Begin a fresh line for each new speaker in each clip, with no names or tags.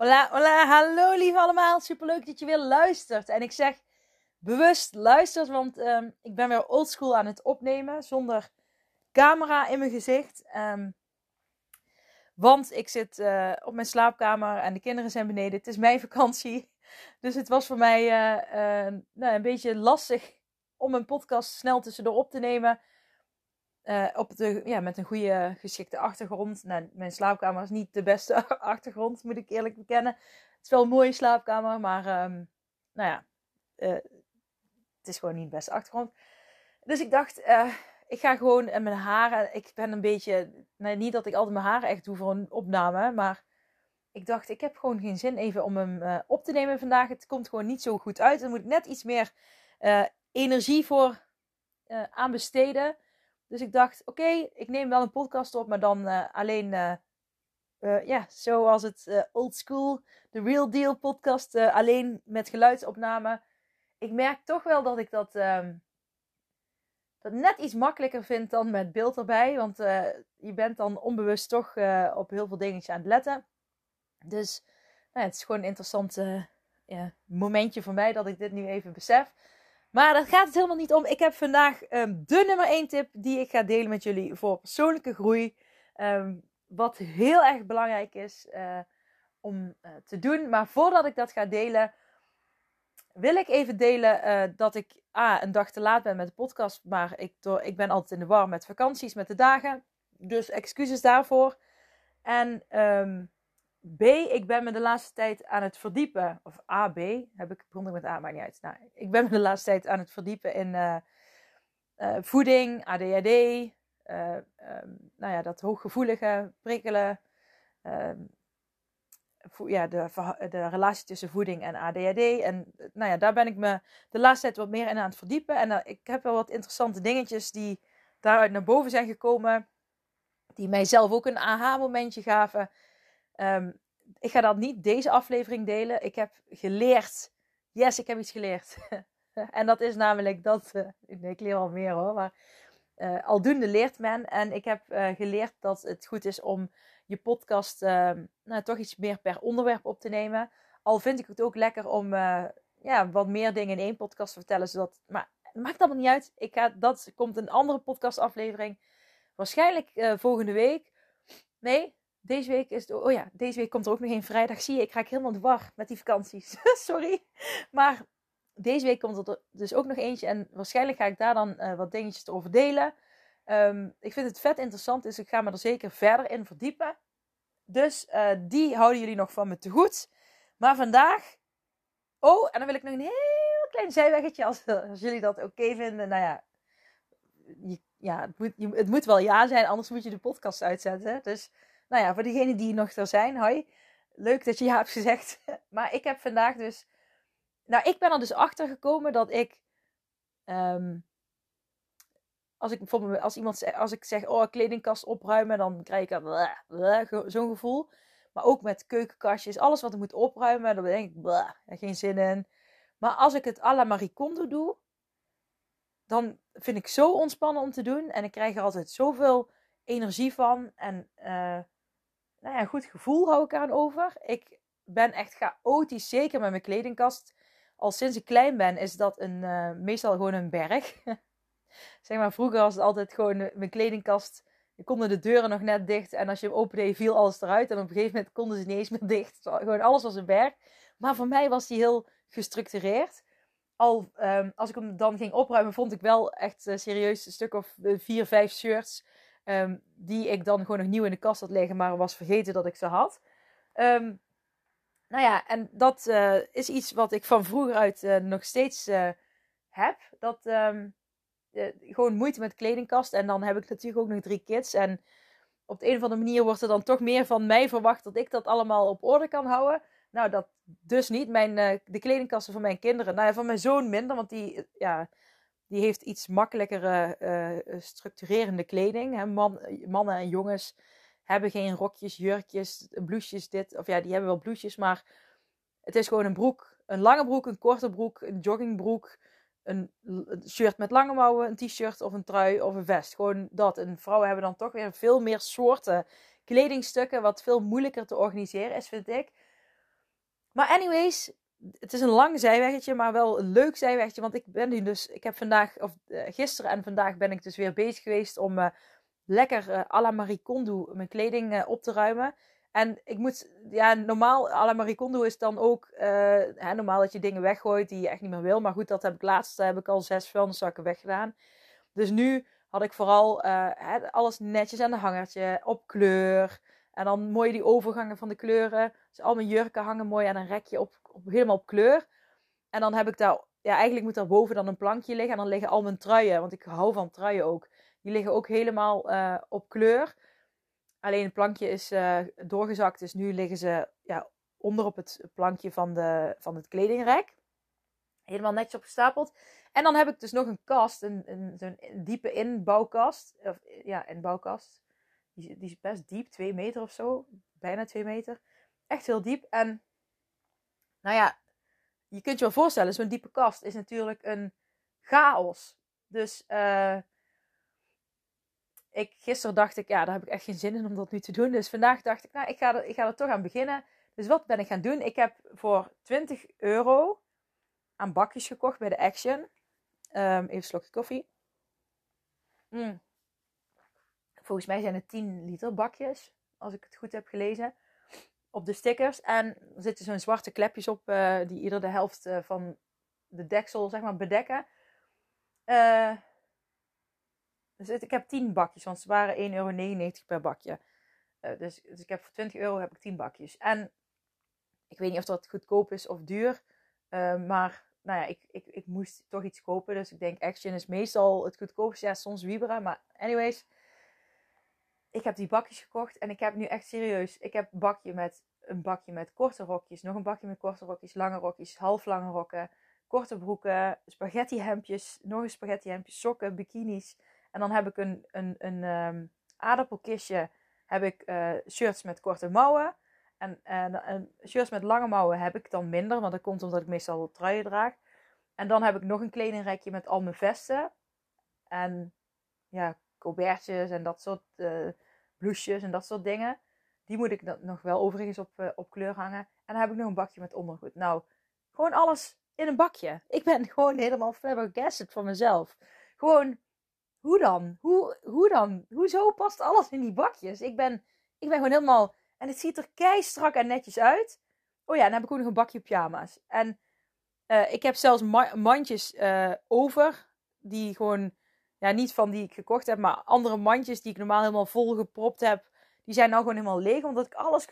Hola, hola, hallo lieve allemaal. Superleuk dat je weer luistert. En ik zeg bewust luistert, want um, ik ben weer oldschool aan het opnemen zonder camera in mijn gezicht. Um, want ik zit uh, op mijn slaapkamer en de kinderen zijn beneden. Het is mijn vakantie. Dus het was voor mij uh, uh, nou, een beetje lastig om een podcast snel tussendoor op te nemen. Uh, op de, ja, met een goede geschikte achtergrond. Nou, mijn slaapkamer is niet de beste achtergrond, moet ik eerlijk bekennen. Het is wel een mooie slaapkamer, maar um, nou ja, uh, het is gewoon niet de beste achtergrond. Dus ik dacht, uh, ik ga gewoon mijn haren. Ik ben een beetje, niet dat ik altijd mijn haren echt doe voor een opname, maar ik dacht, ik heb gewoon geen zin even om hem op te nemen vandaag. Het komt gewoon niet zo goed uit. Er moet net iets meer energie voor aan besteden. Dus ik dacht, oké, ik neem wel een podcast op, maar dan uh, alleen, uh, uh, ja, zoals het old school, de real deal podcast, alleen met geluidsopname. Ik merk toch wel dat ik dat, um, dat net iets makkelijker vind dan met beeld erbij. Want je bent dan onbewust toch op heel veel dingetjes aan het letten. Dus nou, het is gewoon een interessant momentje voor mij dat ik dit nu even besef. Maar daar gaat het helemaal niet om. Ik heb vandaag um, de nummer 1 tip die ik ga delen met jullie voor persoonlijke groei. Um, wat heel erg belangrijk is uh, om uh, te doen. Maar voordat ik dat ga delen, wil ik even delen uh, dat ik A, een dag te laat ben met de podcast. Maar ik, door, ik ben altijd in de war met vakanties, met de dagen. Dus excuses daarvoor. En um, B, ik ben me de laatste tijd aan het verdiepen. Of A, B, heb ik, begon ik met A, maar niet uit. Nou, ik ben me de laatste tijd aan het verdiepen in uh, uh, voeding, ADHD. Uh, um, nou ja, dat hooggevoelige prikkelen. ja, de, de relatie tussen voeding en ADHD. En nou ja, daar ben ik me de laatste tijd wat meer in aan het verdiepen. En ik heb wel wat interessante dingetjes die daaruit naar boven zijn gekomen. Die mij zelf ook een aha-momentje gaven. Um, ik ga dat niet deze aflevering delen. Ik heb geleerd. Yes, ik heb iets geleerd. en dat is namelijk dat. Nee, ik leer al meer hoor. Maar uh, aldoende leert men. En ik heb uh, geleerd dat het goed is om je podcast ehm, nou, toch iets meer per onderwerp op te nemen. Al vind ik het ook lekker om ja, wat meer dingen in één podcast te vertellen. Zodat, maar maakt allemaal niet uit. Ik ga, dat komt een andere podcastaflevering. Waarschijnlijk volgende week. Nee, deze week is oh ja, deze week komt er ook nog een vrijdag. Zie je, ik raak helemaal de met die vakanties. Sorry. Maar deze week komt er dus ook nog eentje. En waarschijnlijk ga ik daar dan uh, wat dingetjes over delen. Um, ik vind het vet interessant, dus ik ga me er zeker verder in verdiepen. Dus uh, die houden jullie nog van me te goed. Maar vandaag. Oh, en dan wil ik nog een heel klein zijweggetje. Als, als jullie dat oké vinden. Nou ja, ja het, moet, het moet wel ja zijn, anders moet je de podcast uitzetten. Dus nou ja, voor diegenen die nog er zijn, hoi. Leuk dat je ja hebt gezegd. Maar ik heb vandaag dus. Nou, ik ben er dus achter gekomen dat ik. Um, als ik bijvoorbeeld als iemand als ik zeg, oh, kledingkast opruimen, dan krijg ik zo'n gevoel. Maar ook met keukenkastjes, alles wat ik moet opruimen, dan denk ik, bleh, geen zin in. Maar als ik het à la Marie Kondo doe, dan vind ik zo ontspannen om te doen. En ik krijg er altijd zoveel energie van. En uh, nou ja, goed gevoel hou ik aan over. Ik ben echt chaotisch, zeker met mijn kledingkast. Al sinds ik klein ben is dat een, uh, meestal gewoon een berg. zeg maar, vroeger was het altijd gewoon mijn kledingkast. Je konden de deuren nog net dicht. En als je hem opende, viel alles eruit. En op een gegeven moment konden ze niet eens meer dicht. Gewoon alles was een berg. Maar voor mij was die heel gestructureerd. Al um, als ik hem dan ging opruimen, vond ik wel echt uh, serieus een stuk of vier, vijf shirts Um, die ik dan gewoon nog nieuw in de kast had liggen, maar was vergeten dat ik ze had. Um, nou ja, en dat uh, is iets wat ik van vroeger uit uh, nog steeds uh, heb. Dat, um, gewoon moeite met kledingkast. En dan heb ik natuurlijk ook nog drie kids. En op de een of andere manier wordt er dan toch meer van mij verwacht dat ik dat allemaal op orde kan houden. Nou, dat dus niet. Mijn, de kledingkasten van mijn kinderen, nou ja, van mijn zoon minder, want die, ja, die heeft iets makkelijkere structurerende kleding. Hè. Man, mannen en jongens hebben geen rokjes, jurkjes, blouses, dit. Of ja, die hebben wel blouses, maar het is gewoon een broek. Een lange broek, een korte broek, een joggingbroek, een, shirt met lange mouwen, een t-shirt of een trui of een vest. Gewoon dat. En vrouwen hebben dan toch weer veel meer soorten kledingstukken, wat veel moeilijker te organiseren is, vind ik. Maar anyways, het is een lang zijweggetje, maar wel een leuk zijweggetje. Want ik ben nu dus, ik heb vandaag, of uh, gisteren en vandaag ben ik dus weer bezig geweest om uh, lekker uh, à la Marie Kondo mijn kleding op te ruimen. En ik moet, ja, normaal à la Marie Kondo is dan ook, hè, normaal dat je dingen weggooit die je echt niet meer wil. Maar goed, dat heb ik laatst, heb ik al zes vuilniszakken weggedaan. Dus nu had ik vooral alles netjes aan de hangertje, op kleur. En dan mooi die overgangen van de kleuren. Dus al mijn jurken hangen mooi aan een rekje op, helemaal op kleur. En dan heb ik daar, ja, eigenlijk moet daar boven dan een plankje liggen. En dan liggen al mijn truien, want ik hou van truien ook die liggen ook helemaal uh, op kleur. Alleen het plankje is uh, doorgezakt, dus nu liggen ze ja, onder op het plankje van, de, van het kledingrek. Helemaal netjes opgestapeld. En dan heb ik dus nog een kast, een, een, zo'n diepe inbouwkast. Of, ja, inbouwkast. Die, die is best diep, 2 meter of zo. Bijna 2 meter. Echt heel diep. En nou ja, je kunt je wel voorstellen, zo'n diepe kast is natuurlijk een chaos. Dus uh, ik, gisteren dacht ik, ja, daar heb ik echt geen zin in om dat nu te doen. Dus vandaag dacht ik, nou, ik ga er, ik ga er toch aan beginnen. Dus wat ben ik gaan doen? Ik heb voor 20 euro aan bakjes gekocht bij de Action. Um, even een slokje koffie. Mm. Volgens mij zijn het 10 liter bakjes, als ik het goed heb gelezen, op de stickers. En er zitten zo'n zwarte klepjes op, uh, die ieder de helft uh, van de deksel, zeg maar, bedekken. Dus ik heb 10 bakjes, want ze waren 1,99 euro per bakje. Dus, dus ik heb voor 20 euro heb ik 10 bakjes. En ik weet niet of dat goedkoop is of duur. Maar nou ja, ik, ik, ik moest toch iets kopen. Dus ik denk Action is meestal het goedkoopste. Ja, soms Vibra. Maar anyways. Ik heb die bakjes gekocht. En ik heb nu echt serieus. Ik heb bakje met, een bakje met korte rokjes. Nog een bakje met korte rokjes. Lange rokjes. Half lange rokken. Korte broeken. Spaghetti hemdjes. Nog een spaghetti hemdjes. Sokken. Bikinis. En dan heb ik een, een, een um, aardappelkistje. Heb ik uh, shirts met korte mouwen. En, en, en, shirts met lange mouwen heb ik dan minder. Want dat komt omdat ik meestal truien draag. En dan heb ik nog een kledingrekje met al mijn vesten. En ja, colbertjes en dat soort uh, blouses en dat soort dingen. Die moet ik nog wel overigens op, uh, op kleur hangen. En dan heb ik nog een bakje met ondergoed. Nou, gewoon alles in een bakje. Ik ben gewoon helemaal flabbergasted van mezelf. Gewoon hoe dan? Hoe, hoe dan? Hoezo past alles in die bakjes? Ik ben, ik ben gewoon helemaal... En het ziet er kei strak en netjes uit. Oh ja, dan heb ik ook nog een bakje pyjama's. En uh, ik heb zelfs ma mandjes over. Die gewoon... Ja, niet van die ik gekocht heb. Maar andere mandjes die ik normaal helemaal vol gepropt heb. Die zijn nou gewoon helemaal leeg. Omdat ik alles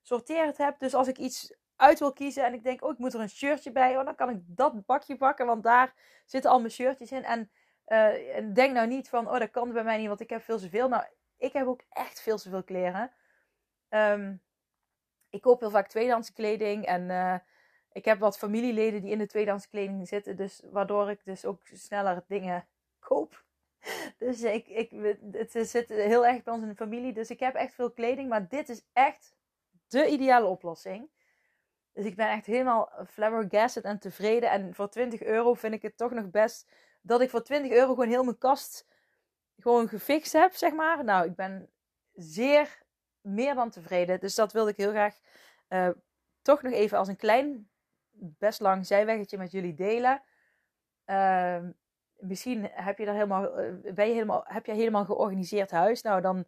gesorteerd heb. Dus als ik iets uit wil kiezen. En ik denk, oh, ik moet er een shirtje bij. Oh, dan kan ik dat bakje pakken. Want daar zitten al mijn shirtjes in. En uh, en denk nou niet van, oh, dat kan bij mij niet, want ik heb veel zoveel. Nou, ik heb ook echt veel zoveel kleren. Um, ik koop heel vaak tweedehands kleding. En uh, ik heb wat familieleden die in de tweedehands kleding zitten. Dus waardoor ik dus ook sneller dingen koop. Dus ik, ik, het zit heel erg bij ons in de familie. Dus ik heb echt veel kleding. Maar dit is echt de ideale oplossing. Dus ik ben echt helemaal flabbergasted en tevreden. En voor 20 euro vind ik het toch nog best dat ik voor 20 euro gewoon heel mijn kast gewoon gefixt heb, zeg maar. Nou, ik ben zeer meer dan tevreden. Dus dat wilde ik heel graag uh, toch nog even als een klein, best lang zijweggetje met jullie delen. Uh, misschien heb je daar helemaal, uh, ben je helemaal, heb je helemaal georganiseerd huis. Nou, dan,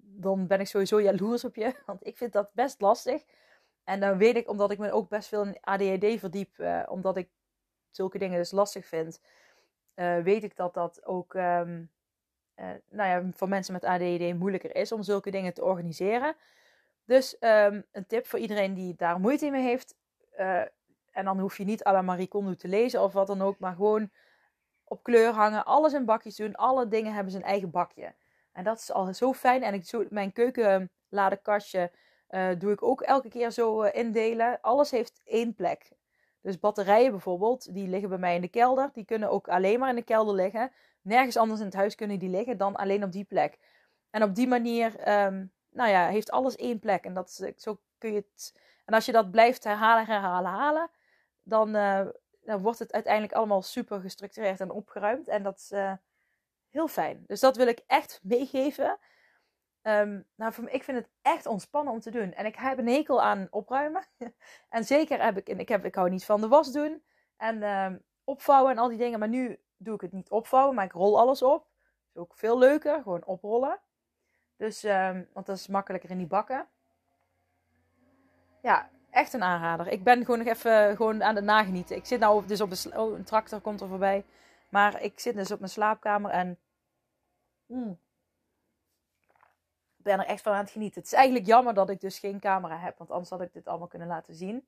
dan ben ik sowieso jaloers op je. Want ik vind dat best lastig. En dan weet ik, omdat ik me ook best veel in ADHD verdiep, uh, omdat ik zulke dingen dus lastig vind uh, weet ik dat dat ook uh, nou ja, voor mensen met ADHD moeilijker is om zulke dingen te organiseren. Dus um, een tip voor iedereen die daar moeite mee heeft. En dan hoef je niet à Marie Kondo te lezen of wat dan ook, maar gewoon op kleur hangen, alles in bakjes doen. Alle dingen hebben zijn eigen bakje. En dat is al zo fijn. En ik zo, mijn keukenladenkastje uh, doe ik ook elke keer zo uh, indelen. Alles heeft één plek. Dus batterijen bijvoorbeeld, die liggen bij mij in de kelder. Die kunnen ook alleen maar in de kelder liggen. Nergens anders in het huis kunnen die liggen dan alleen op die plek. En op die manier, um, nou ja, heeft alles één plek. En dat zo kun je het. En als je dat blijft herhalen, herhalen, herhalen, dan, uh, dan wordt het uiteindelijk allemaal super gestructureerd en opgeruimd. En dat is uh, heel fijn. Dus dat wil ik echt meegeven. Um, nou, ik vind het echt ontspannen om te doen. En ik heb een hekel aan opruimen. en zeker heb ik, en ik, heb, ik hou niet van de was doen. En um, opvouwen en al die dingen. Maar nu doe ik het niet opvouwen, maar ik rol alles op. Is ook veel leuker, gewoon oprollen. Dus, um, want dat is makkelijker in die bakken. Ja, echt een aanrader. Ik ben gewoon nog even gewoon aan het nagenieten. Ik zit nou dus op de... Oh, een tractor komt er voorbij. Maar ik zit dus op mijn slaapkamer en... Mm, ben er echt van aan het genieten. Het is eigenlijk jammer dat ik dus geen camera heb. Want anders had ik dit allemaal kunnen laten zien.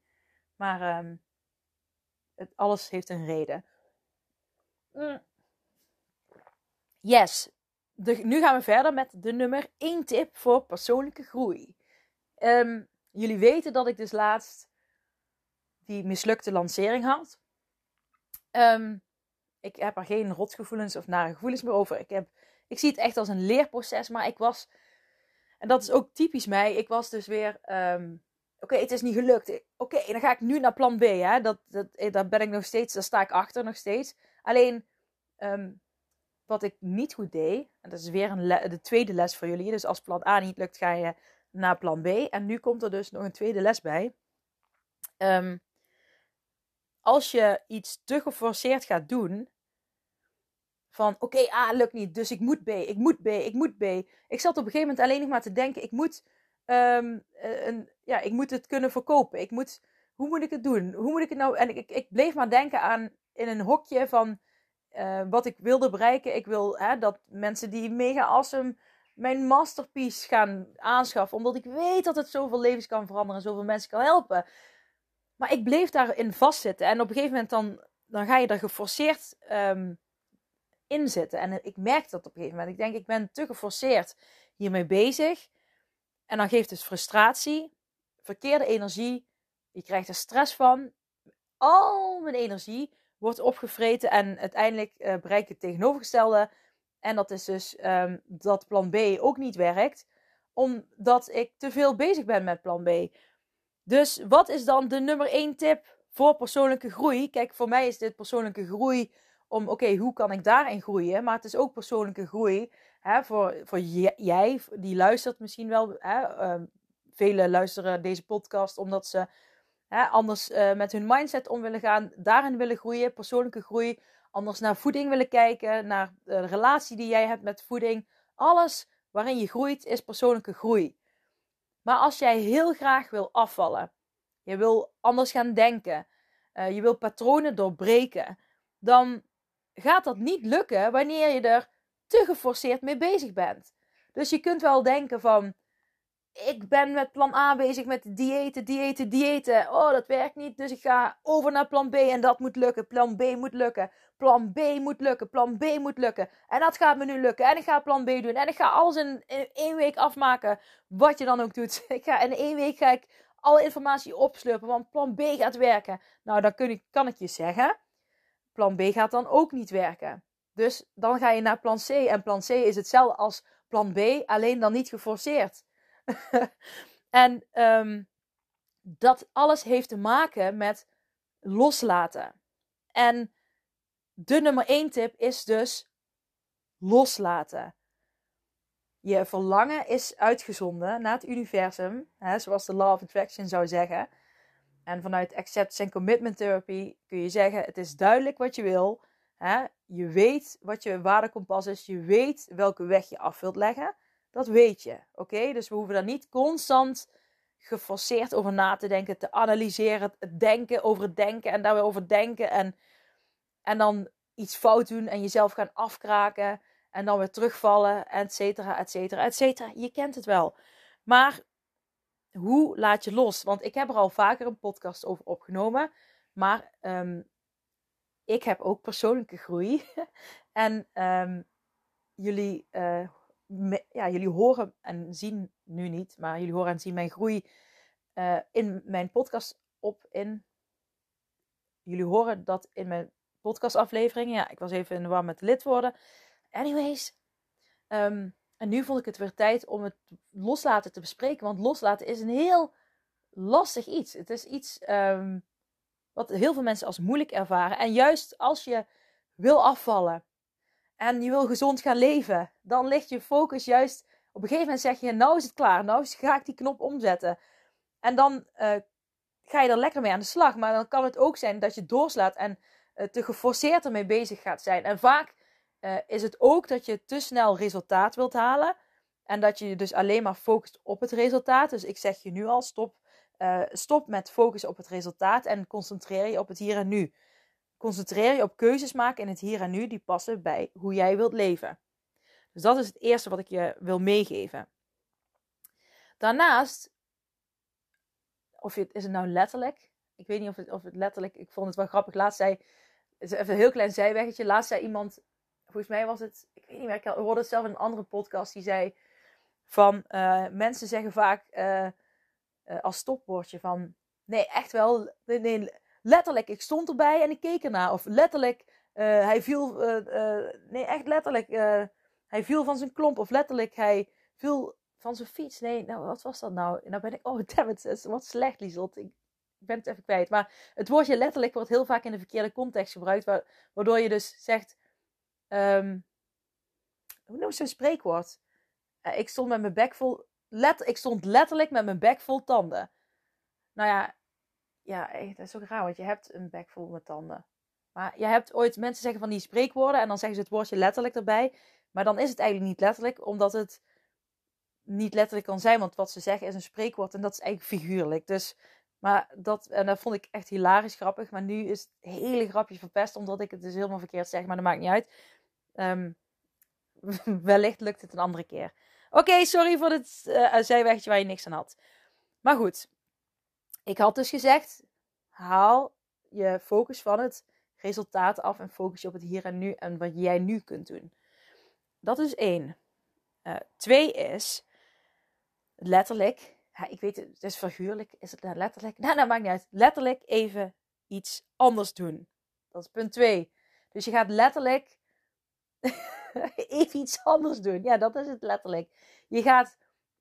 Maar um, het, alles heeft een reden. Mm. Yes. De, nu gaan we verder met de nummer 1 tip voor persoonlijke groei. Um, jullie weten dat ik dus laatst die mislukte lancering had. Um, ik heb er geen rotgevoelens of nare gevoelens meer over. Ik, heb, ik zie het echt als een leerproces. Maar ik was, en dat is ook typisch mij, ik was dus weer um, oké, het is niet gelukt. Oké, dan ga ik nu naar plan B. Hè? Dat, dat, eh, daar ben ik nog steeds, daar sta ik achter nog steeds. Alleen, um, wat ik niet goed deed, en dat is weer een de tweede les voor jullie. Dus als plan A niet lukt, ga je naar plan B. En nu komt er dus nog een tweede les bij. Um, als je iets te geforceerd gaat doen, van oké, okay, A lukt niet, dus ik moet B, ik moet B, ik moet B. Ik zat op een gegeven moment alleen nog maar te denken, ik moet um, een, ja, ik moet het kunnen verkopen. Ik moet, hoe moet ik het doen? Hoe moet ik het nou? En ik, ik bleef maar denken aan in een hokje van uh, wat ik wilde bereiken. Ik wil hè, dat mensen die mega awesome mijn masterpiece gaan aanschaffen. Omdat ik weet dat het zoveel levens kan veranderen en zoveel mensen kan helpen. Maar ik bleef daarin vastzitten. En op een gegeven moment dan, dan ga je er geforceerd um, in zitten. En ik merk dat op een gegeven moment. Ik denk, ik ben te geforceerd hiermee bezig. En dan geeft het frustratie, verkeerde energie. Je krijgt er stress van. Al mijn energie wordt opgevreten en uiteindelijk uh, bereik ik het tegenovergestelde. En dat is dus um, dat plan B ook niet werkt, omdat ik te veel bezig ben met plan B. Dus wat is dan de nummer 1 tip voor persoonlijke groei? Kijk, voor mij is dit persoonlijke groei om, oké, hoe kan ik daarin groeien? Maar het is ook persoonlijke groei hè, voor, voor jij, die luistert misschien wel. Hè, uh, velen luisteren deze podcast omdat ze hè, anders uh, met hun mindset om willen gaan, daarin willen groeien, persoonlijke groei. Anders naar voeding willen kijken, naar de relatie die jij hebt met voeding. Alles waarin je groeit is persoonlijke groei. Maar als jij heel graag wil afvallen, je wil anders gaan denken, uh, je wil patronen doorbreken, dan gaat dat niet lukken wanneer je er te geforceerd mee bezig bent. Dus je kunt wel denken van, ik ben met plan A bezig met diëten, diëten, diëten. Oh, dat werkt niet, dus ik ga over naar plan B en dat moet lukken. Plan B moet lukken. Plan B moet lukken. Plan B moet lukken. En dat gaat me nu lukken. En ik ga plan B doen. En ik ga alles in, in één week afmaken. Wat je dan ook doet. Ik ga, in één week ga ik alle informatie opslurpen, want plan B gaat werken. Nou, dan kun ik, kan ik je zeggen, plan B gaat dan ook niet werken. Dus dan ga je naar plan C. En plan C is hetzelfde als plan B, alleen dan niet geforceerd. en um, dat alles heeft te maken met loslaten. En de nummer één tip is dus loslaten. Je verlangen is uitgezonden naar het universum, hè, zoals de Law of Attraction zou zeggen. En vanuit Acceptance en Commitment Therapy kun je zeggen: het is duidelijk wat je wil. Hè? Je weet wat je waardekompas is. Je weet welke weg je af wilt leggen. Dat weet je. Oké? Dus we hoeven daar niet constant geforceerd over na te denken, te analyseren, het denken over het denken en daar weer over denken. En, en dan iets fout doen en jezelf gaan afkraken. En dan weer terugvallen, et cetera, et cetera, et cetera. Je kent het wel. Maar hoe laat je los? Want ik heb er al vaker een podcast over opgenomen. Maar um, ik heb ook persoonlijke groei. en um, jullie, me, ja, jullie horen en zien nu niet, maar jullie horen en zien mijn groei uh, in mijn podcast op in. Jullie horen dat in mijn podcastafleveringen. Ja, ik was even in de war met lid worden. Anyways. Um, en nu vond ik het weer tijd om het loslaten te bespreken. Want loslaten is een heel lastig iets. Het is iets um, wat heel veel mensen als moeilijk ervaren. En juist als je wil afvallen en je wil gezond gaan leven, dan ligt je focus juist op een gegeven moment zeg je: Nou is het klaar, nou ga ik die knop omzetten. En dan uh, ga je er lekker mee aan de slag. Maar dan kan het ook zijn dat je doorslaat en uh, te geforceerd ermee bezig gaat zijn. En vaak uh, is het ook dat je te snel resultaat wilt halen. En dat je je dus alleen maar focust op het resultaat. Dus ik zeg je nu al: stop stop met focussen op het resultaat en concentreer je op het hier en nu. Concentreer je op keuzes maken in het hier en nu die passen bij hoe jij wilt leven. Dus dat is het eerste wat ik je wil meegeven. Daarnaast, of het, is het nou letterlijk? Ik weet niet of het, of het letterlijk, ik vond het wel grappig. Laatst zei, even een heel klein zijweggetje. Laatst zei iemand, volgens mij was het, ik weet niet meer, ik hoorde het zelf in een andere podcast, die zei van uh, mensen zeggen vaak, uh, uh, als stopwoordje van nee, echt wel, nee, nee, letterlijk, ik stond erbij en ik keek ernaar. Of letterlijk, uh, hij viel, uh, nee, echt letterlijk, hij viel van zijn klomp. Of letterlijk, hij viel van zijn fiets. Nee, nou, wat was dat nou? En dan ben ik, oh, damn it, wat slecht, Liesel. Ik, ben het even kwijt. Maar het woordje letterlijk wordt heel vaak in de verkeerde context gebruikt. Waardoor je dus zegt, um, hoe noem je zo'n spreekwoord? ik stond met mijn bek vol let, ik stond letterlijk met mijn bek vol tanden. Nou ja, ja, dat is ook raar, want je hebt een bek vol met tanden. Maar je hebt ooit mensen zeggen van die spreekwoorden en dan zeggen ze het woordje letterlijk erbij. Maar dan is het eigenlijk niet letterlijk, omdat het niet letterlijk kan zijn. Want wat ze zeggen is een spreekwoord en dat is eigenlijk figuurlijk. Dus, maar dat, en dat vond ik echt hilarisch grappig. Maar nu is het hele grapje verpest, omdat ik het dus helemaal verkeerd zeg. Maar dat maakt niet uit. Um, wellicht lukt het een andere keer. Oké, sorry voor het uh, zijwegje waar je niks aan had. Maar goed, ik had dus gezegd: haal je focus van het resultaat af en focus je op het hier en nu en wat jij nu kunt doen. Dat is één. Uh, twee is letterlijk, ja, ik weet het, is figuurlijk, is het letterlijk? Nou, dat maakt niet uit. Letterlijk even iets anders doen. Dat is punt twee. Dus je gaat letterlijk even iets anders doen. Ja, dat is het letterlijk. Je gaat,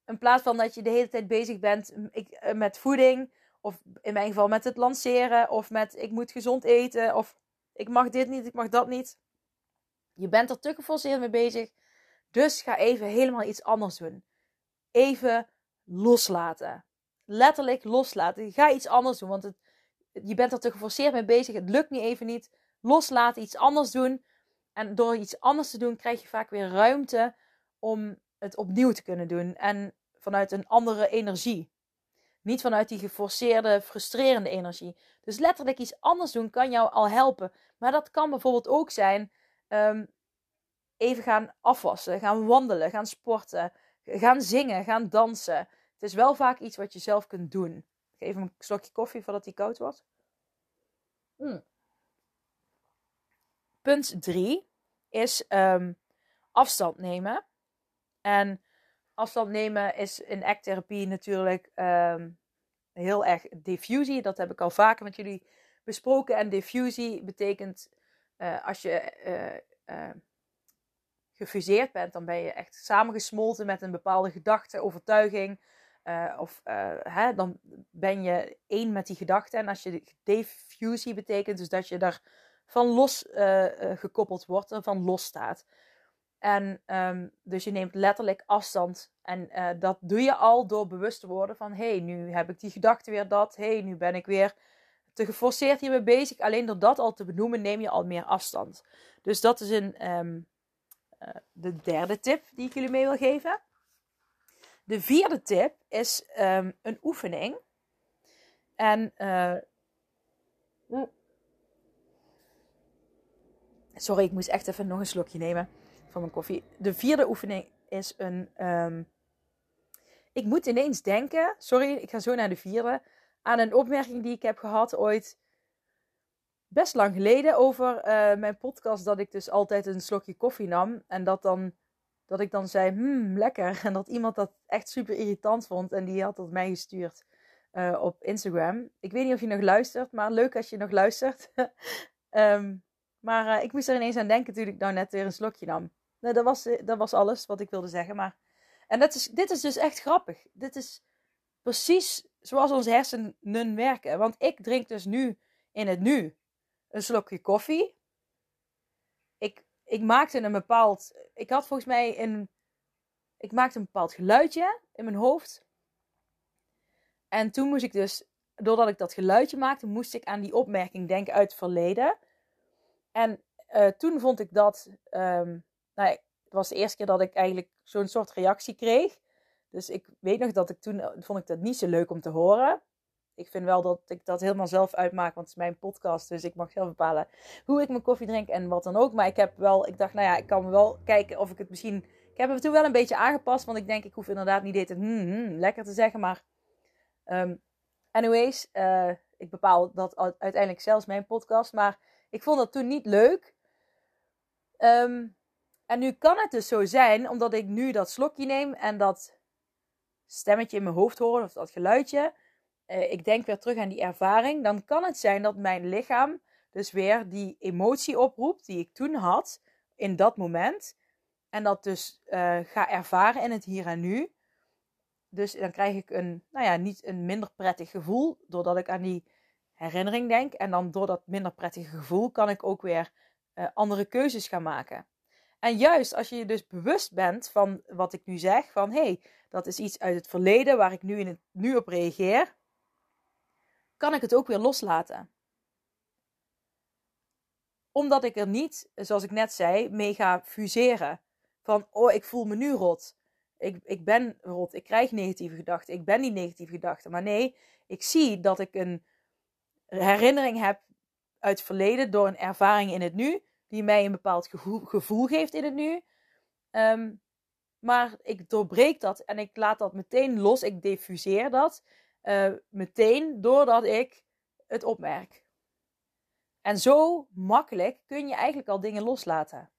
in plaats van dat je de hele tijd bezig bent eh, met voeding, of in mijn geval met het lanceren, of met ik moet gezond eten, of ik mag dit niet, ik mag dat niet. Je bent er te geforceerd mee bezig. Dus ga even helemaal iets anders doen. Even loslaten. Letterlijk loslaten. Ga iets anders doen, want het, je bent er te geforceerd mee bezig. Het lukt niet even niet. Loslaten, iets anders doen. En door iets anders te doen, krijg je vaak weer ruimte om het opnieuw te kunnen doen. En vanuit een andere energie. Niet vanuit die geforceerde, frustrerende energie. Dus letterlijk iets anders doen kan jou al helpen. Maar dat kan bijvoorbeeld ook zijn um, even gaan afwassen, gaan wandelen, gaan sporten, gaan zingen, gaan dansen. Het is wel vaak iets wat je zelf kunt doen. Ik geef hem een slokje koffie voordat hij koud wordt. Mm. Punt 3 is um, afstand nemen. En afstand nemen is in acttherapie natuurlijk um, heel erg diffusie. Dat heb ik al vaker met jullie besproken. En diffusie betekent uh, als je uh, uh, gefuseerd bent, dan ben je echt samengesmolten met een bepaalde gedachte, overtuiging. of hè, dan ben je één met die gedachte. En als je diffusie betekent, dus dat je daar van los gekoppeld wordt en van los staat. En um, dus je neemt letterlijk afstand. En uh, dat doe je al door bewust te worden van... hé, hey, nu heb ik die gedachte weer dat. Hé, hey, nu ben ik weer te geforceerd hiermee bezig. Alleen door dat al te benoemen neem je al meer afstand. Dus dat is een, um, uh, de derde tip die ik jullie mee wil geven. De vierde tip is um, een oefening. En... Uh, Sorry, ik moest echt even nog een slokje nemen van mijn koffie. De vierde oefening is een. Um... Ik moet ineens denken. Sorry, ik ga zo naar de vierde. Aan een opmerking die ik heb gehad ooit. best lang geleden over eh, mijn podcast dat ik dus altijd een slokje koffie nam. En dat, dan, dat ik dan zei, hmm, lekker. En dat iemand dat echt super irritant vond. En die had dat mij gestuurd uh, op Instagram. Ik weet niet of je nog luistert, maar leuk als je nog luistert. um, maar uh, ik moest er ineens aan denken toen ik nou net weer een slokje nam. Nou, dat, was, dat was alles wat ik wilde zeggen. Maar... En dat is, dit is dus echt grappig. Dit is precies zoals onze hersenen werken. Want ik drink dus nu in het nu een slokje koffie. Ik, ik maakte een bepaald. Ik had volgens mij een. Ik maakte een bepaald geluidje in mijn hoofd. En toen moest ik dus, doordat ik dat geluidje maakte, moest ik aan die opmerking denken uit het verleden. En uh, toen vond ik dat. Um, nou, het was de eerste keer dat ik eigenlijk zo'n soort reactie kreeg. Dus ik weet nog dat ik toen vond ik dat niet zo leuk om te horen ik vind wel dat ik dat helemaal zelf uitmaak, want het is mijn podcast. Dus ik mag zelf bepalen hoe ik mijn koffie drink en wat dan ook. Maar ik heb wel, ik dacht, nou ja, ik kan wel kijken of ik het misschien. Ik heb het toen wel een beetje aangepast, want ik denk, ik hoef inderdaad niet dit hmm, hmm, lekker te zeggen. Maar, um, anyways, uh, ik bepaal dat uiteindelijk zelfs mijn podcast. Maar ik vond dat toen niet leuk. Um, en nu kan het dus zo zijn, omdat ik nu dat slokje neem en dat stemmetje in mijn hoofd hoor, of dat geluidje uh, ik denk weer terug aan die ervaring, dan kan het zijn dat mijn lichaam dus weer die emotie oproept die ik toen had in dat moment. En dat dus uh, ga ervaren in het hier en nu. Dus dan krijg ik een, nou ja, niet een minder prettig gevoel doordat ik aan die herinnering denk. En dan door dat minder prettige gevoel kan ik ook weer uh, andere keuzes gaan maken. En juist als je je dus bewust bent van wat ik nu zeg, van hé, hey, dat is iets uit het verleden waar ik nu in het nu op reageer kan ik het ook weer loslaten. Omdat ik er niet, zoals ik net zei, mee ga fuseren. Van, oh, ik voel me nu rot. Ik, ik ben rot. Ik krijg negatieve gedachten. Ik ben niet negatieve gedachten. Maar nee, ik zie dat ik een herinnering heb uit het verleden door een ervaring in het nu. Die mij een bepaald gevoel, geeft in het nu. Um, maar ik doorbreek dat en ik laat dat meteen los. Ik diffuseer dat. Uh, meteen doordat ik het opmerk. En zo makkelijk kun je eigenlijk al dingen loslaten.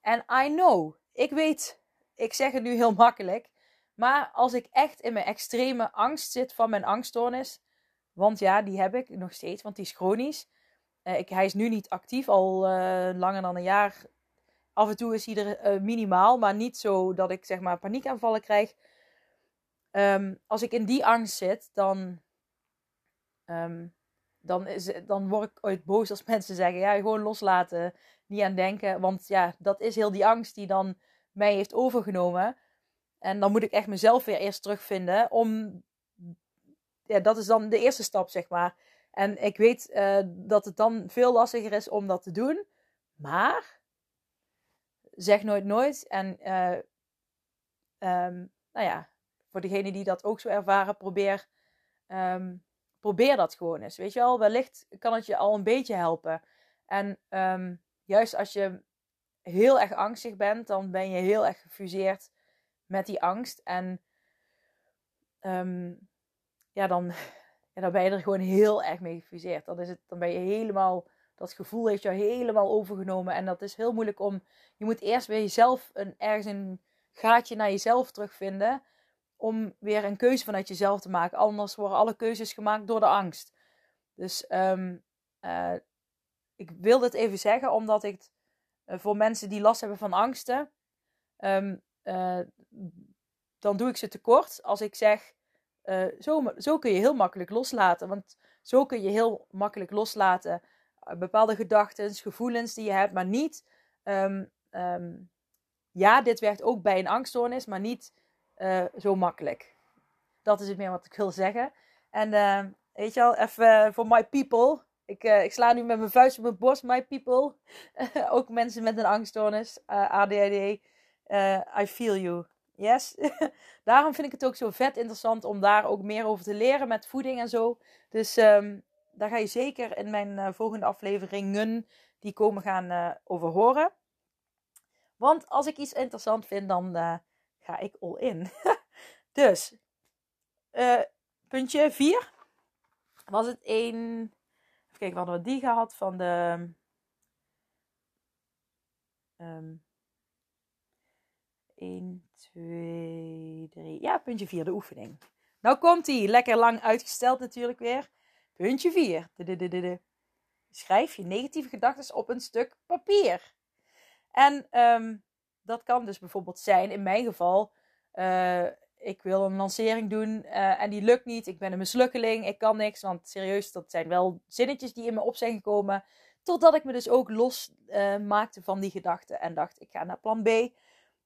En I know, ik weet, ik zeg het nu heel makkelijk, maar als ik echt in mijn extreme angst zit van mijn angststoornis, want ja, die heb ik nog steeds, want die is chronisch. Uh, ik, hij is nu niet actief, al uh, langer dan een jaar. Af en toe is hij er minimaal, maar niet zo dat ik zeg maar paniekaanvallen krijg. Um, als ik in die angst zit, dan, um, dan, is, dan word ik ooit boos als mensen zeggen: ja, gewoon loslaten, niet aan denken. Want ja, dat is heel die angst die dan mij heeft overgenomen. En dan moet ik echt mezelf weer eerst terugvinden om. Ja, dat is dan de eerste stap, zeg maar. En ik weet uh, dat het dan veel lastiger is om dat te doen. Maar zeg nooit nooit. En uh, um, nou ja, voor degenen die dat ook zo ervaren, probeer, um, probeer dat gewoon eens. Weet je wel, wellicht kan het je al een beetje helpen. En um, juist als je heel erg angstig bent, dan ben je heel erg gefuseerd met die angst. En ja, dan, ja, dan ben je er gewoon heel erg mee gefuseerd. Dan, is het, dan ben je helemaal, dat gevoel heeft jou helemaal overgenomen. En dat is heel moeilijk om, je moet eerst weer jezelf een, ergens een gaatje naar jezelf terugvinden om weer een keuze vanuit jezelf te maken. Anders worden alle keuzes gemaakt door de angst. Dus um, uh, ik wil dit even zeggen, omdat ik uh, voor mensen die last hebben van angsten, um, uh, dan doe ik ze tekort als ik zeg, zo, zo kun je heel makkelijk loslaten. Want zo kun je heel makkelijk loslaten bepaalde gedachten, gevoelens die je hebt, maar niet, um, ja, dit werkt ook bij een angststoornis, maar niet uh, zo makkelijk. Dat is het meer wat ik wil zeggen. En weet je wel, even voor my people. Ik, ik sla nu met mijn vuist op mijn borst, my people. ook mensen met een angststoornis, ADHD. I feel you. Yes. Daarom vind ik het ook zo vet interessant om daar ook meer over te leren met voeding en zo. Dus um, daar ga je zeker in mijn volgende afleveringen die komen gaan over horen. Want als ik iets interessant vind, dan ga ik all in. dus, puntje 4 was het een. Even kijken, we die gehad van de... Um, 1, 2, 3. Ja, puntje 4, de oefening. Nou komt die. Lekker lang uitgesteld natuurlijk weer. Puntje 4. Schrijf je negatieve gedachten op een stuk papier. En um, dat kan dus bijvoorbeeld zijn, in mijn geval, uh, ik wil een lancering doen uh, en die lukt niet. Ik ben een mislukkeling, ik kan niks. Want serieus, dat zijn wel zinnetjes die in me op zijn gekomen. Totdat ik me dus ook los uh, maakte van die gedachten en dacht, ik ga naar plan B.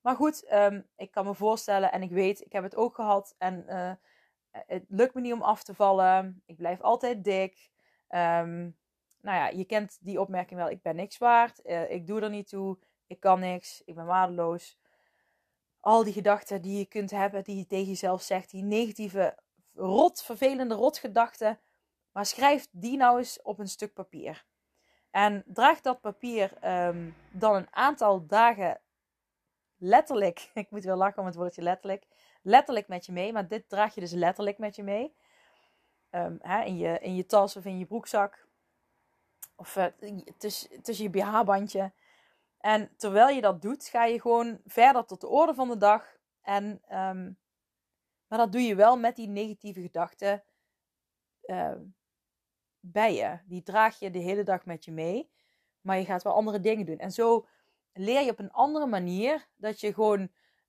Maar goed, um, ik kan me voorstellen en ik weet, ik heb het ook gehad. En uh, het lukt me niet om af te vallen. Ik blijf altijd dik. Um, nou ja, je kent die opmerking wel. Ik ben niks waard. Uh, ik doe er niet toe. Ik kan niks. Ik ben waardeloos. Al die gedachten die je kunt hebben, die je tegen jezelf zegt. Die negatieve, rot, vervelende rotgedachten. Maar schrijf die nou eens op een stuk papier. En draag dat papier um, dan een aantal dagen letterlijk, ik moet wel lachen om het woordje letterlijk, letterlijk met je mee. Maar dit draag je dus letterlijk met je mee. Um, hè, in, je, in je tas of in je broekzak. Of uh, tussen, tussen je BH-bandje. En terwijl je dat doet, ga je gewoon verder tot de orde van de dag. En, um, maar dat doe je wel met die negatieve gedachten uh, bij je. Die draag je de hele dag met je mee. Maar je gaat wel andere dingen doen. En zo leer je op een andere manier dat je gewoon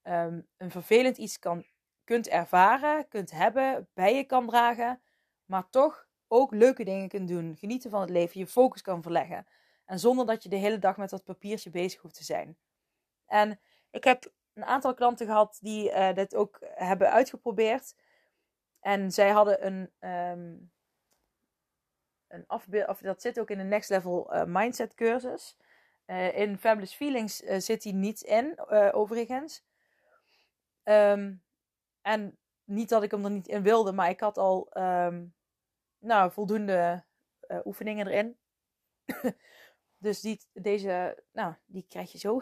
um, een vervelend iets kan, kunt ervaren, kunt hebben, bij je kan dragen, maar toch ook leuke dingen kunt doen. Genieten van het leven, je focus kan verleggen. En zonder dat je de hele dag met dat papiertje bezig hoeft te zijn. En ik heb een aantal klanten gehad die uh, dit ook hebben uitgeprobeerd. En zij hadden een, um, een afbeeld, of dat zit ook in de Next Level uh, Mindset cursus. Uh, in Fabulous Feelings uh, zit hij niet in, uh, overigens. Um, en niet dat ik hem er niet in wilde, maar ik had al um, nou, voldoende oefeningen erin. dus die, deze, nou, die krijg je zo.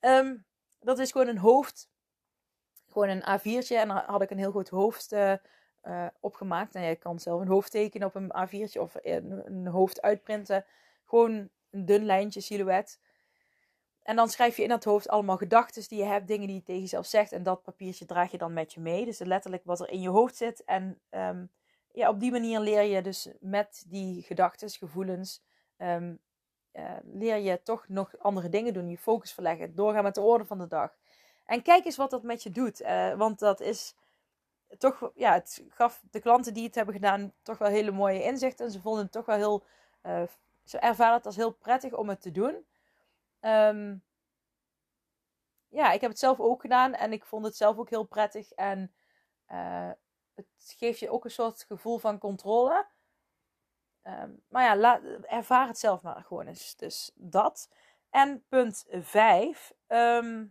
um, dat is gewoon een hoofd. Gewoon een A4'tje. En dan had ik een heel groot hoofd opgemaakt. En je kan zelf een hoofd tekenen op een A4'tje of een, een hoofd uitprinten. Gewoon een dun lijntje, silhouet. En dan schrijf je in dat hoofd allemaal gedachten die je hebt, dingen die je tegen jezelf zegt. En dat papiertje draag je dan met je mee. Dus letterlijk wat er in je hoofd zit. En um, ja, op die manier leer je dus met die gedachten, gevoelens, um, uh, leer je toch nog andere dingen doen. Je focus verleggen, doorgaan met de orde van de dag. En kijk eens wat dat met je doet. Uh, want dat is toch, ja, het gaf de klanten die het hebben gedaan toch wel hele mooie inzichten. En ze vonden het toch wel heel uh, ze ervaren het als heel prettig om het te doen. Um, ja, ik heb het zelf ook gedaan en ik vond het zelf ook heel prettig. En uh, het geeft je ook een soort gevoel van controle. Um, maar ja, ervaar het zelf maar gewoon eens. Dus dat. En punt 5. Um, ehm,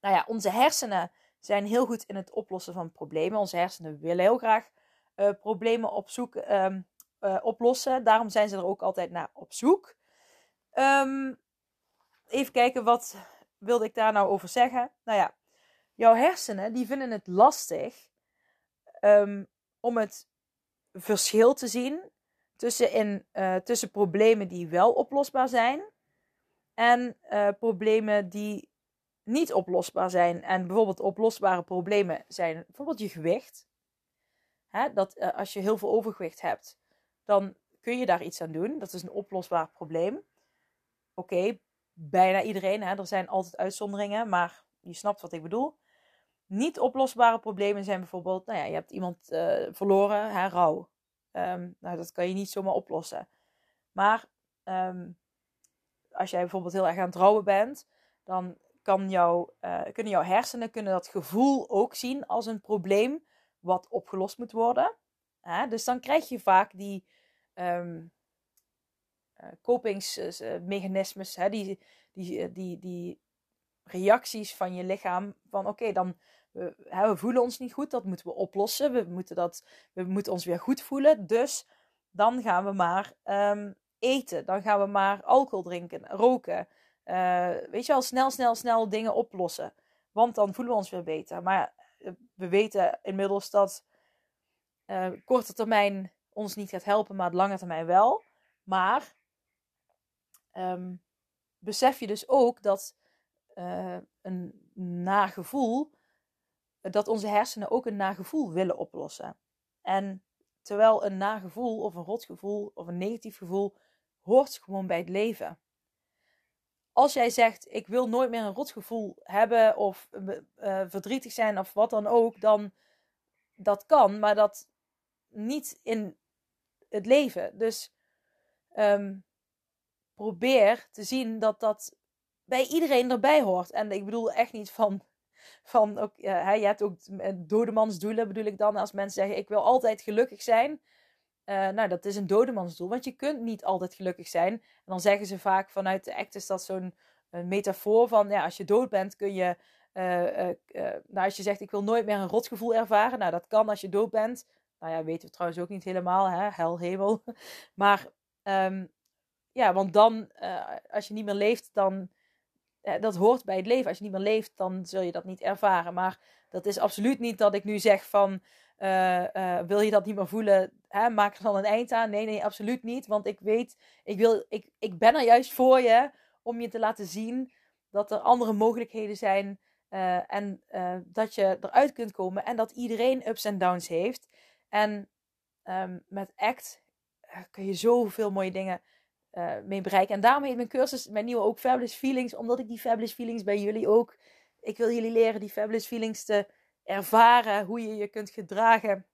nou ja, onze hersenen zijn heel goed in het oplossen van problemen. Onze hersenen willen heel graag uh, problemen opzoeken, um, uh, oplossen. Daarom zijn ze er ook altijd naar op zoek. Um, even kijken, wat wilde ik daar nou over zeggen? Nou ja, jouw hersenen die vinden het lastig um, om het verschil te zien tussen, in, uh, tussen problemen die wel oplosbaar zijn en uh, problemen die niet oplosbaar zijn. En bijvoorbeeld oplosbare problemen zijn bijvoorbeeld je gewicht. Hè, dat als je heel veel overgewicht hebt, dan kun je daar iets aan doen. Dat is een oplosbaar probleem. Oké, bijna iedereen. Hè? Er zijn altijd uitzonderingen, maar je snapt wat ik bedoel. Niet oplosbare problemen zijn bijvoorbeeld, nou ja, je hebt iemand uh, verloren, hè, rouw. Um, nou, dat kan je niet zomaar oplossen. Maar um, als jij bijvoorbeeld heel erg aan het rouwen bent, dan kan uh, kunnen jouw hersenen kunnen dat gevoel ook zien als een probleem wat opgelost moet worden. Dus dan krijg je vaak die um, kopingsmechanismes, hè? Die, die, eh, die, die reacties van je lichaam. Van oké, dan we, hè, we voelen ons niet goed, dat moeten we oplossen. We moeten, dat, we moeten ons weer goed voelen. Dus dan gaan we maar um, eten. Dan gaan we maar alcohol drinken, roken. Uh, weet je wel, snel, snel, snel dingen oplossen. Want dan voelen we ons weer beter. Maar we weten inmiddels dat uh, korte termijn ons niet gaat helpen, maar het lange termijn wel. Maar ehm, besef je dus ook dat uh, een nagevoel, dat onze hersenen ook een nagevoel willen oplossen. En terwijl een nagevoel of een rotgevoel of een negatief gevoel hoort gewoon bij het leven. Als jij zegt, ik wil nooit meer een rotgevoel hebben of uh, verdrietig zijn of wat dan ook, dan dat kan, maar dat niet in het leven. Dus um, probeer te zien dat dat bij iedereen erbij hoort. En ik bedoel echt niet van, van ook, uh, je hebt ook dodemansdoelen, bedoel ik dan, als mensen zeggen, ik wil altijd gelukkig zijn. Uh, nou, dat is een dodemansdoel, want je kunt niet altijd gelukkig zijn. En dan zeggen ze vaak vanuit de act is dat zo'n metafoor van, ja, als je dood bent kun je, uh, nou, als je zegt, ik wil nooit meer een rotgevoel ervaren, nou, dat kan als je dood bent. Nou ja, weten we trouwens ook niet helemaal, hè, hel, hemel. Maar um, ja, want dan, uh, als je niet meer leeft, dan. Uh, dat hoort bij het leven. Als je niet meer leeft, dan zul je dat niet ervaren. Maar dat is absoluut niet dat ik nu zeg van. Uh, wil je dat niet meer voelen? Hè, maak er dan een eind aan. Nee, nee, absoluut niet. Want ik weet, ik, wil, ik, ik ben er juist voor je om je te laten zien dat er andere mogelijkheden zijn. en dat je eruit kunt komen. En dat iedereen ups en downs heeft. En um, met ACT kun je zoveel mooie dingen uh, mee bereiken. En daarom heet mijn cursus, mijn nieuwe ook Fabulous Feelings. Omdat ik die Fabulous Feelings bij jullie ook... Ik wil jullie leren die Fabulous Feelings te ervaren. Hoe je je kunt gedragen.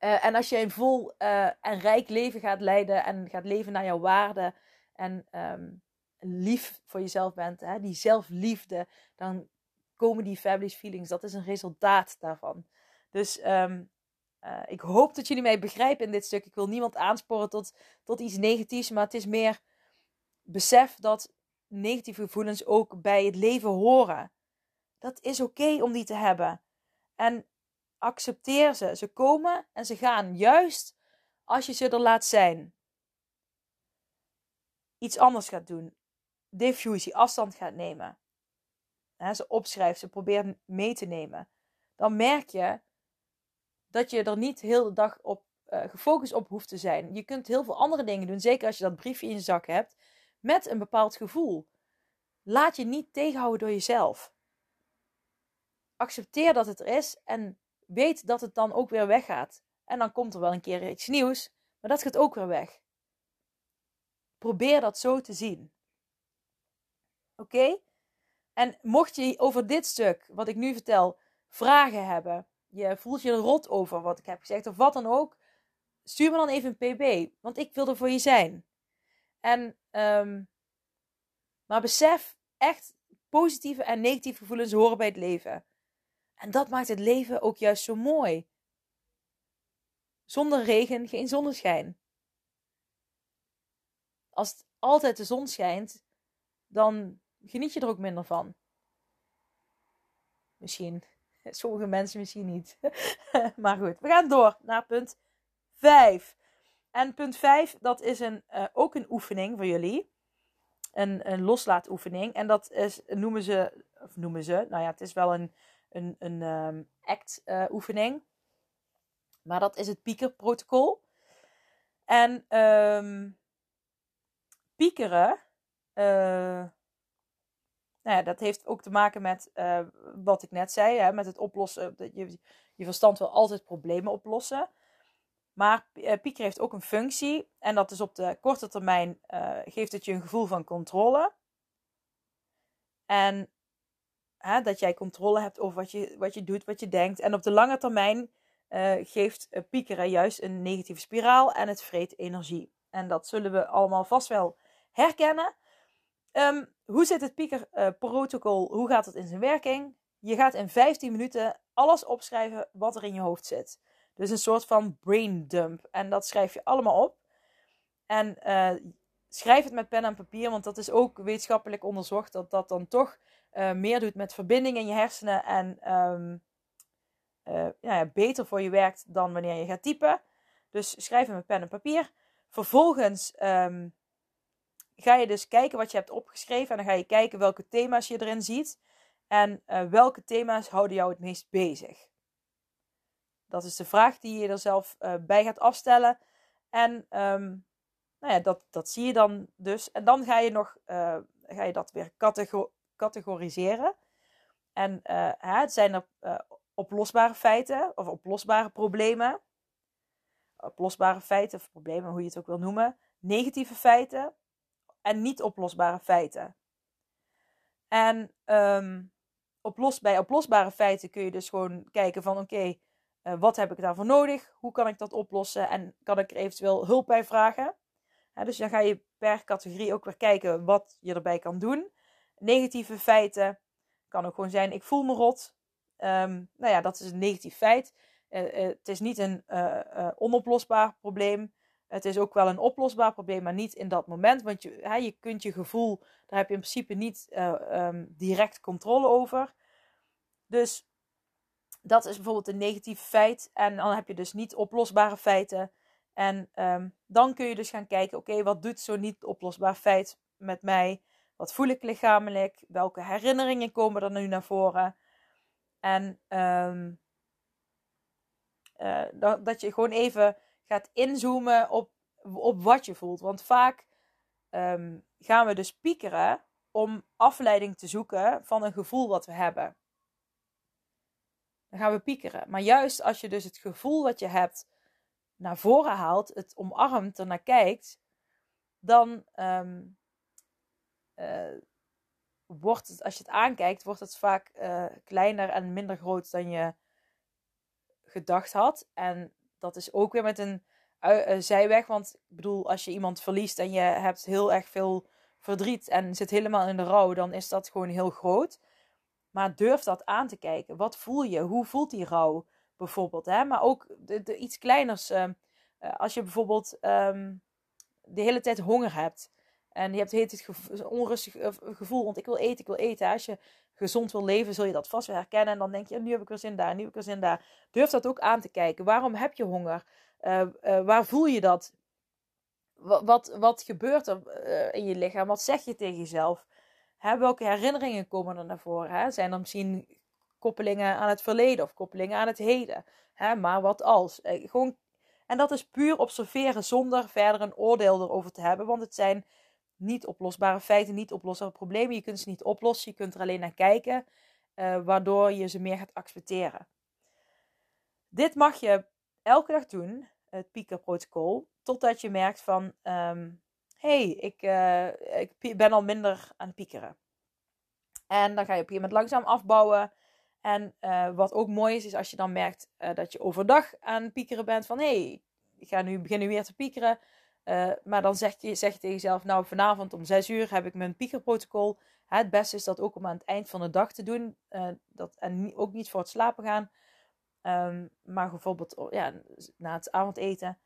Uh, en als je een vol en rijk leven gaat leiden. En gaat leven naar jouw waarden. En um, lief voor jezelf bent. Hè, die zelfliefde. Dan komen die Fabulous Feelings. Dat is een resultaat daarvan. Dus um, uh, ik hoop dat jullie mij begrijpen in dit stuk. Ik wil niemand aansporen tot, tot iets negatiefs, maar het is meer besef dat negatieve gevoelens ook bij het leven horen. Dat is oké om die te hebben. En accepteer ze. Ze komen en ze gaan. Juist als je ze er laat zijn. Iets anders gaat doen. Diffusie, afstand gaat nemen. ze opschrijft, ze probeert mee te nemen. Dan merk je dat je er niet heel de dag op uh, gefocust op hoeft te zijn. Je kunt heel veel andere dingen doen, zeker als je dat briefje in je zak hebt, met een bepaald gevoel. Laat je niet tegenhouden door jezelf. Accepteer dat het er is en weet dat het dan ook weer weggaat. En dan komt er wel een keer iets nieuws, maar dat gaat ook weer weg. Probeer dat zo te zien. Oké? En mocht je over dit stuk, wat ik nu vertel, vragen hebben, je voelt je rot over wat ik heb gezegd of wat dan ook, stuur me dan even een pb, want ik wil er voor je zijn. En, um, maar besef echt positieve en negatieve gevoelens horen bij het leven. En dat maakt het leven ook juist zo mooi. Zonder regen geen zonneschijn. Als het altijd de zon schijnt, dan geniet je er ook minder van. Misschien. Sommige mensen misschien niet. maar goed, we gaan door naar punt 5. En punt 5, dat is een, uh, ook een oefening voor jullie. Een, een loslaatoefening. En dat is, noemen ze, of noemen ze, nou ja, het is wel een, een, een um, act uh, oefening. Maar dat is het piekerprotocol. En um, piekeren, uh, nou ja, dat heeft ook te maken met uh, wat ik net zei, hè, met het oplossen. Je, je verstand wil altijd problemen oplossen. Maar uh, Pieker heeft ook een functie. En dat is op de korte termijn uh, geeft het je een gevoel van controle. En dat jij controle hebt over wat je, wat je doet, wat je denkt. En op de lange termijn geeft piekeren juist een negatieve spiraal en het vreet energie. En dat zullen we allemaal vast wel herkennen. Um, hoe zit het piekerprotocol? Uh, hoe gaat het in zijn werking? Je gaat in 15 minuten alles opschrijven wat er in je hoofd zit. Dus een soort van brain dump. En dat schrijf je allemaal op. En uh, schrijf het met pen en papier, want dat is ook wetenschappelijk onderzocht dat dat dan toch uh, meer doet met verbinding in je hersenen en um, ja, beter voor je werkt dan wanneer je gaat typen. Dus schrijf het met pen en papier. Vervolgens um, ga je dus kijken wat je hebt opgeschreven. En dan ga je kijken welke thema's je erin ziet. En uh, welke thema's houden jou het meest bezig. dat is de vraag die je er zelf uh, bij gaat afstellen. En um, nou ja, dat, dat zie je dan dus. En dan ga je nog uh, ga je dat weer categoriseren. En uh, het zijn er oplosbare feiten of oplosbare problemen. Oplosbare feiten of problemen, hoe je het ook wil noemen. Negatieve feiten en niet oplosbare feiten. En um, oplos, bij oplosbare feiten kun je dus gewoon kijken van oké, uh, wat heb ik daarvoor nodig? Hoe kan ik dat oplossen? En kan ik er eventueel hulp bij vragen? dus dan ga je per categorie ook weer kijken wat je erbij kan doen. Negatieve feiten kan ook gewoon zijn: ik voel me rot. Um, nou ja, dat is een negatief feit. Uh, uh, het is niet een onoplosbaar probleem. Het is ook wel een oplosbaar probleem, maar niet in dat moment. Want je, hè, je kunt je gevoel, daar heb je in principe niet um, direct controle over. Dus dat is bijvoorbeeld een negatief feit. En dan heb je dus niet oplosbare feiten. En um, dan kun je dus gaan kijken, oké, wat doet zo'n niet oplosbaar feit met mij? Wat voel ik lichamelijk? Welke herinneringen komen er nu naar voren? En um, uh, dat, dat je gewoon even gaat inzoomen op, op wat je voelt. Want vaak um, gaan we dus piekeren om afleiding te zoeken van een gevoel wat we hebben. Dan gaan we piekeren. Maar juist als je dus het gevoel wat je hebt naar voren haalt, het omarmt, ernaar kijkt, dan um, uh, wordt het, als je het aankijkt, wordt het vaak uh, kleiner en minder groot dan je gedacht had. En dat is ook weer met een uh, zijweg. Want ik bedoel, als je iemand verliest en je hebt heel erg veel verdriet en zit helemaal in de rouw, dan is dat gewoon heel groot. Maar durf dat aan te kijken. Wat voel je? Hoe voelt die rouw bijvoorbeeld? Hè? Maar ook de, iets kleiners. Uh, als je bijvoorbeeld um, de hele tijd honger hebt. En je hebt het gevoel, onrustig gevoel, want ik wil eten, ik wil eten. Als je gezond wil leven, zul je dat vast weer herkennen. En dan denk je, nu heb ik er zin daar, nu heb ik er zin daar. Durf dat ook aan te kijken. Waarom heb je honger? Uh, uh, waar voel je dat? Wat, wat, gebeurt er uh, in je lichaam? Wat zeg je tegen jezelf? Hè, welke herinneringen komen er naar voren? Hè? Zijn er misschien koppelingen aan het verleden of koppelingen aan het heden? Hè? Maar wat als? gewoon, en dat is puur observeren zonder verder een oordeel erover te hebben. Want het zijn niet oplosbare feiten, niet oplosbare problemen. Je kunt ze niet oplossen, je kunt er alleen naar kijken, uh, waardoor je ze meer gaat accepteren. Dit mag je elke dag doen, het piekerprotocol, totdat je merkt van, um, hey, ik, uh, ik ben al minder aan het piekeren. En dan ga je op een moment langzaam afbouwen. En uh, wat ook mooi is, is als je dan merkt dat je overdag aan het piekeren bent van, hey, ik ga nu, begin nu weer te piekeren uh, maar dan zeg je, zeg tegen jezelf, nou vanavond om 6 uur heb ik mijn piekerprotocol. Het beste is dat ook om aan het eind van de dag te doen. Uh, dat, en ook niet voor het slapen gaan. Um, maar bijvoorbeeld oh, ja, na het avondeten.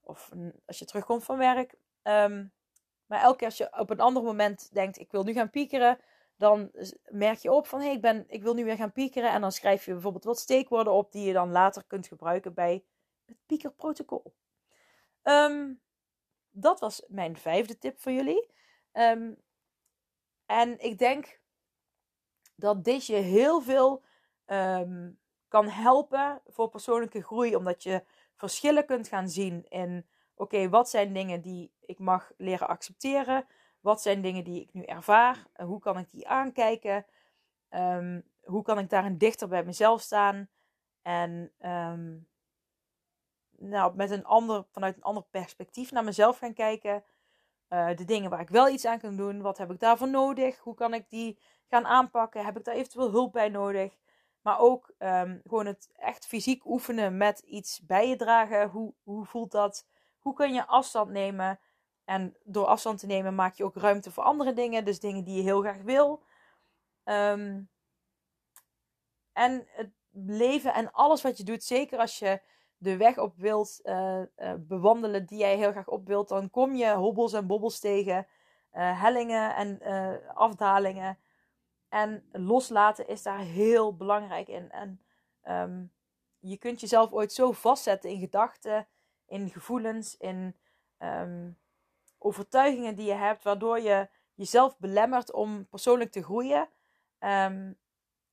Of als je terugkomt van werk. Um, maar elke keer als je op een ander moment denkt, ik wil nu gaan piekeren. Dan merk je op van, hé, hey, ik, ben, ik wil nu weer gaan piekeren. En dan schrijf je bijvoorbeeld wat steekwoorden op die je dan later kunt gebruiken bij het piekerprotocol. Um, dat was mijn vijfde tip voor jullie. Um, en ik denk dat dit je heel veel um, kan helpen voor persoonlijke groei, omdat je verschillen kunt gaan zien in: oké, wat zijn dingen die ik mag leren accepteren? Wat zijn dingen die ik nu ervaar? Hoe kan ik die aankijken? Um, hoe kan ik daarin dichter bij mezelf staan? En nou, met een ander, vanuit een ander perspectief naar mezelf gaan kijken. Uh, de dingen waar ik wel iets aan kan doen. Wat heb ik daarvoor nodig? Hoe kan ik die gaan aanpakken? Heb ik daar eventueel hulp bij nodig? Maar ook um, gewoon het echt fysiek oefenen met iets bij je dragen. Hoe, hoe voelt dat? Hoe kun je afstand nemen? En door afstand te nemen maak je ook ruimte voor andere dingen. Dus dingen die je heel graag wil. Um, en het leven en alles wat je doet, zeker als je de weg op wilt uh, uh, bewandelen die jij heel graag op wilt, dan kom je hobbels en bobbels tegen, uh, hellingen en afdalingen. En loslaten is daar heel belangrijk in. En um, je kunt jezelf ooit zo vastzetten in gedachten, in gevoelens, in um, overtuigingen die je hebt, waardoor je jezelf belemmert om persoonlijk te groeien. Um,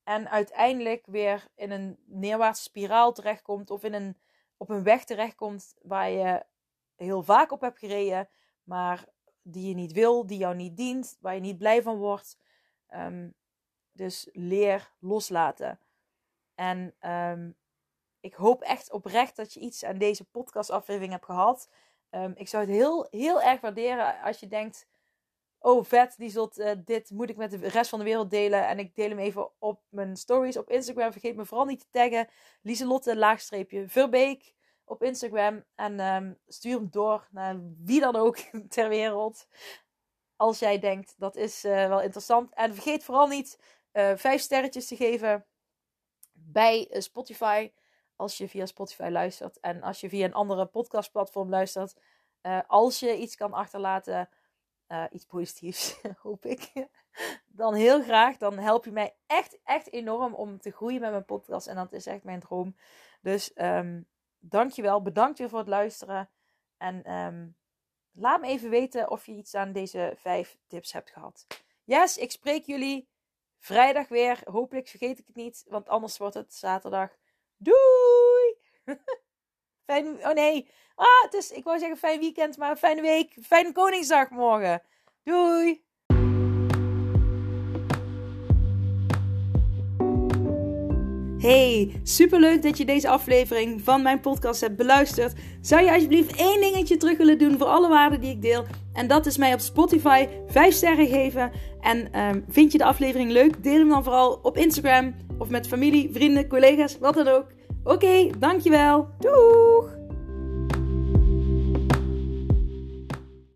En uiteindelijk weer in een neerwaartse spiraal terechtkomt. Of in een, op een weg terechtkomt waar je heel vaak op hebt gereden. Maar die je niet wil, die jou niet dient, waar je niet blij van wordt. Ehm, dus leer loslaten. En ehm, ik hoop echt oprecht dat je iets aan deze podcastaflevering hebt gehad. Ehm, ik zou het heel, heel erg waarderen als je denkt: Oh, vet, die zult, uh, dit moet ik met de rest van de wereld delen. En ik deel hem even op mijn stories op Instagram. Vergeet me vooral niet te taggen. Lieselotte, laagstreepje, Verbeek op Instagram. En um, stuur hem door naar wie dan ook ter wereld. Als jij denkt, dat is uh, wel interessant. En vergeet vooral niet uh, vijf sterretjes te geven bij Spotify als je via Spotify luistert. En als je via een andere podcastplatform luistert. Als je iets kan achterlaten, uh, iets positiefs, hoop ik. Dan heel graag. Dan help je mij echt, echt enorm om te groeien met mijn podcast. En dat is echt mijn droom. Dus um, dankjewel. Bedankt weer voor het luisteren. En um, laat me even weten of je iets aan deze vijf tips hebt gehad. Yes, ik spreek jullie vrijdag weer. Hopelijk vergeet ik het niet, want anders wordt het zaterdag. Doei! Fijn, oh nee. Ah, het is, ik wou zeggen fijn weekend, maar fijne week. Fijne Koningsdag morgen. Doei! Hey, superleuk dat je deze aflevering van mijn podcast hebt beluisterd. Zou je alsjeblieft één dingetje terug willen doen voor alle waarden die ik deel? En dat is mij op Spotify 5 sterren geven. En um, vind je de aflevering leuk? Deel hem dan vooral op Instagram of met familie, vrienden, collega's, wat dan ook. Oké, dankjewel. Doeg!